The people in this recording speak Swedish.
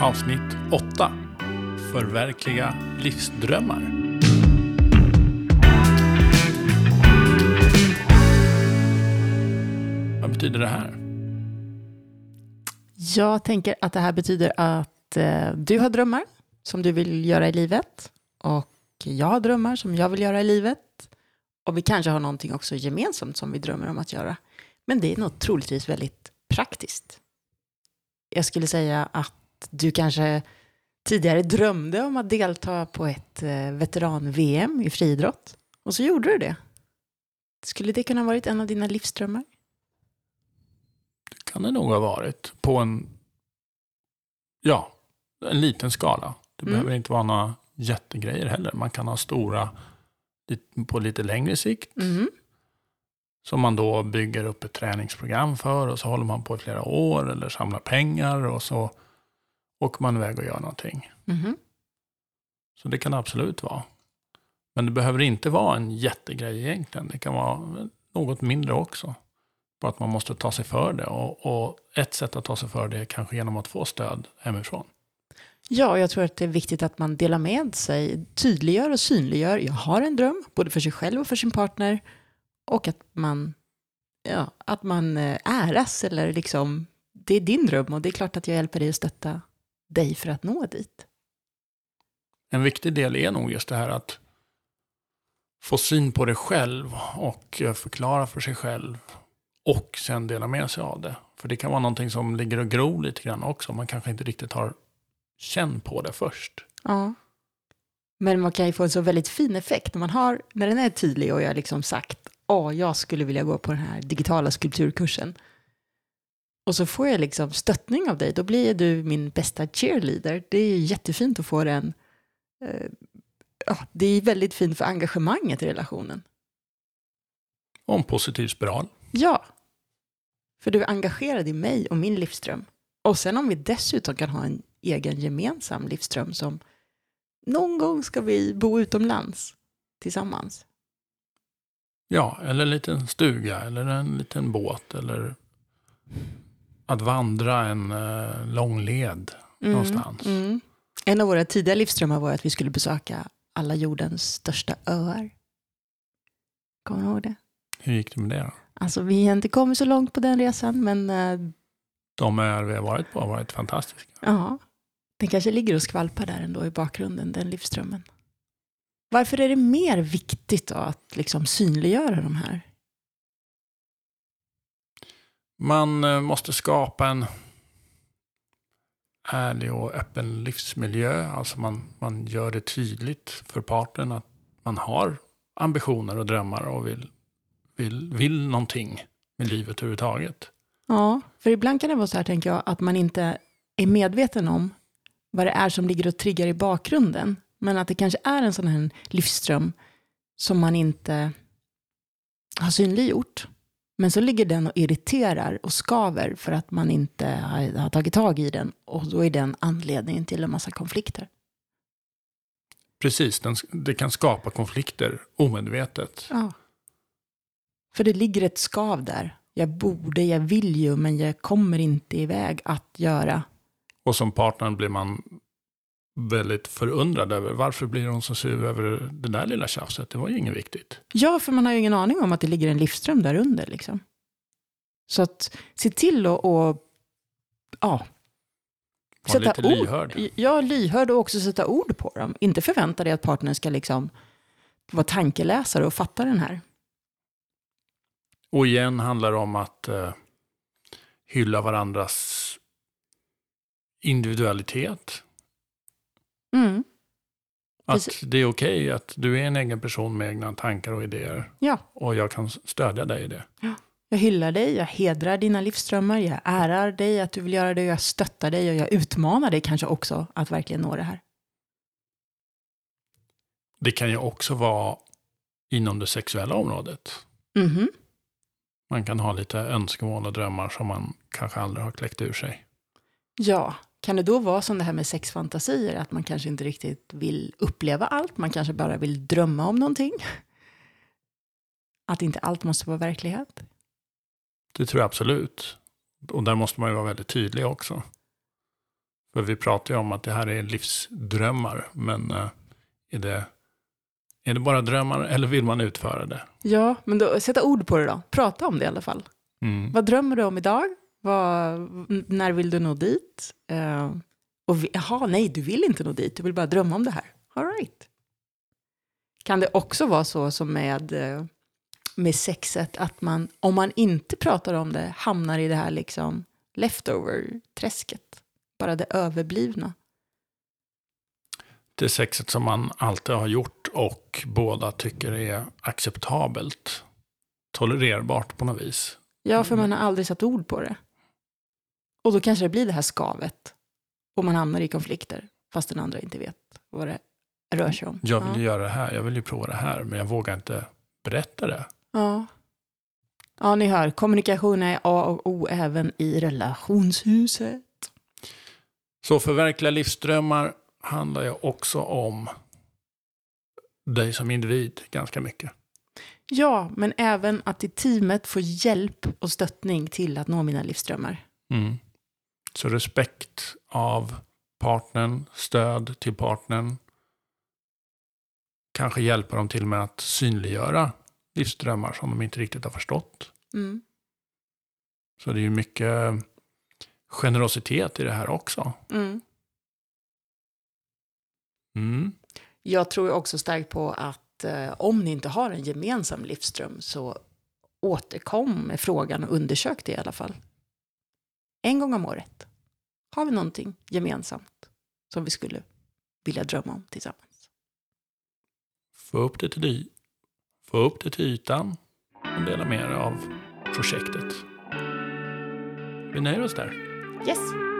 Avsnitt 8. Förverkliga livsdrömmar. Vad betyder det här? Jag tänker att det här betyder att eh, du har drömmar som du vill göra i livet. Och jag har drömmar som jag vill göra i livet. Och vi kanske har någonting också gemensamt som vi drömmer om att göra. Men det är nog troligtvis väldigt praktiskt. Jag skulle säga att du kanske tidigare drömde om att delta på ett eh, veteran-VM i friidrott. Och så gjorde du det. Skulle det kunna ha varit en av dina livsdrömmar? kan det nog ha varit. På en, ja, en liten skala. Det Mm. behöver inte vara några jättegrejer heller. Man kan ha stora på lite längre sikt. Mhm. Som man då bygger upp ett träningsprogram för. Och så håller man på i flera år eller samlar pengar. Och så åker man iväg och gör någonting. Mhm. Så det kan det absolut vara. Men det behöver inte vara en jättegrej egentligen. Det kan vara något mindre också. Bara att man måste ta sig för det. Och, och ett sätt att ta sig för det är kanske genom att få stöd hemifrån. Ja, jag tror att det är viktigt att man delar med sig, tydliggör och synliggör. Jag har en dröm, både för sig själv och för sin partner. Och att man, ja, att man eh, äras eller liksom, det är din dröm och det är klart att jag hjälper dig att stötta dig för att nå dit. En viktig del är nog just det här att få syn på det själv och eh, förklara för sig själv. Och sen dela med sig av det. För det kan vara någonting som ligger och gror lite grann också. Man kanske inte riktigt har känn på det först. Ja. Men man kan ju få en så väldigt fin effekt när man har, när den är tydlig och jag har liksom sagt, åh, jag skulle vilja gå på den här digitala skulpturkursen. Och så får jag liksom stöttning av dig, då blir du min bästa cheerleader. Det är jättefint att få den. Eh, ja, det är väldigt fint för engagemanget i relationen. Och en positiv spiral. Ja, för du är engagerad i mig och min livsström. Och sen om vi dessutom kan ha en egen gemensam livsström som någon gång ska vi bo utomlands tillsammans. Ja, eller en liten stuga eller en liten båt eller att vandra en eh, lång led någonstans. Mm. En av våra tidiga livsströmmar var att vi skulle besöka alla jordens största öar. Kommer du ihåg det? Hur gick det med det då? Alltså vi har inte kommit så långt på den resan, men eh, De öar vi har varit på har varit fantastiska. Ja, den kanske ligger och skvalpar där ändå i bakgrunden, den livsströmmen. Varför är det mer viktigt då att liksom synliggöra de här? Man eh, måste skapa en ärlig och öppen livsmiljö. Alltså man, man gör det tydligt för parten att man har ambitioner och drömmar och vill, vill, vill någonting med livet överhuvudtaget. Ja, för ibland kan det vara så här, tänker jag, att man inte är medveten om vad det är som ligger och triggar i bakgrunden. Men att det kanske är en sån här livsström som man inte har synliggjort. Men så ligger den och irriterar och skaver för att man inte har, har tagit tag i den. Och då är den anledningen till en massa konflikter. Precis, den, det kan skapa konflikter omedvetet. Ja. För det ligger ett skav där. Jag borde, jag vill ju, men jag kommer inte iväg att göra. Och som partner blir man väldigt förundrad över varför blir hon så sur över det där lilla tjafset? Det var ju inget viktigt. Ja, för man har ju ingen aning om att det ligger en livsström där under. Liksom. Så att se till att och, ja, Var lite lyhörd. Ja, lyhörd och också sätta ord på dem. Inte förvänta dig att partnern ska liksom vara tankeläsare och fatta den här. Och igen handlar det om att eh, hylla varandras individualitet. Mm. Att det är okej att du är en egen person med egna tankar och idéer. Ja, Och jag kan stödja dig i det. jag hyllar dig, jag hedrar dina livsströmmar, jag ärar dig att du vill göra det, jag stöttar dig och jag utmanar dig kanske också att verkligen nå det här. Det kan ju också vara inom det sexuella området. Mhm. Man kan ha lite önskemål och drömmar som man kanske aldrig har kläckt ur sig. Ja, kan det då vara som det här med sexfantasier, att man kanske inte riktigt vill uppleva allt, man kanske bara vill drömma om någonting? Att inte allt måste vara verklighet? Det tror jag absolut. Och där måste man ju vara väldigt tydlig också. För vi pratar ju om att det här är livsdrömmar, men eh, är det, är det bara drömmar eller vill man utföra det? Ja, men då, sätta ord på det då. Prata om det i alla fall. Mm. Vad drömmer du om idag? Vad, när vill du nå dit? Uh, och vi, jaha, nej, du vill inte nå dit. Du vill bara drömma om det här. All right. Kan det också vara så som med, eh, med sexet, att man, om man inte pratar om det, hamnar i det här liksom leftover-träsket? Bara det överblivna. Det sexet som man alltid har gjort och båda tycker är acceptabelt. Tolererbart på något vis. Ja, för man har aldrig satt ord på det. Och då kanske det blir det här skavet. Och man hamnar i konflikter, fast den andra inte vet vad det rör sig om. Jag vill ja. ju göra det här, jag vill ju prova det här, men jag vågar inte berätta det. Ja. Ja, ni hör, kommunikation är A och O även i relationshuset. Så förverkliga livsdrömmar handlar ju också om dig som individ ganska mycket. Ja, men även att i teamet få hjälp och stöttning till att nå mina livsdrömmar. Mm. Så respekt av partnern, stöd till partnern. Kanske hjälpa dem till med att synliggöra livsdrömmar som de inte riktigt har förstått. Mm. Så det är ju mycket generositet i det här också. Mm. Mm. Jag tror också starkt på att eh, om ni inte har en gemensam livsdröm så återkom med frågan och undersök det i alla fall. En gång om året. Har vi någonting gemensamt som vi skulle vilja drömma om tillsammans? Få upp det till, få upp det till ytan och dela med er av projektet. Vi nöjer oss där. Yes!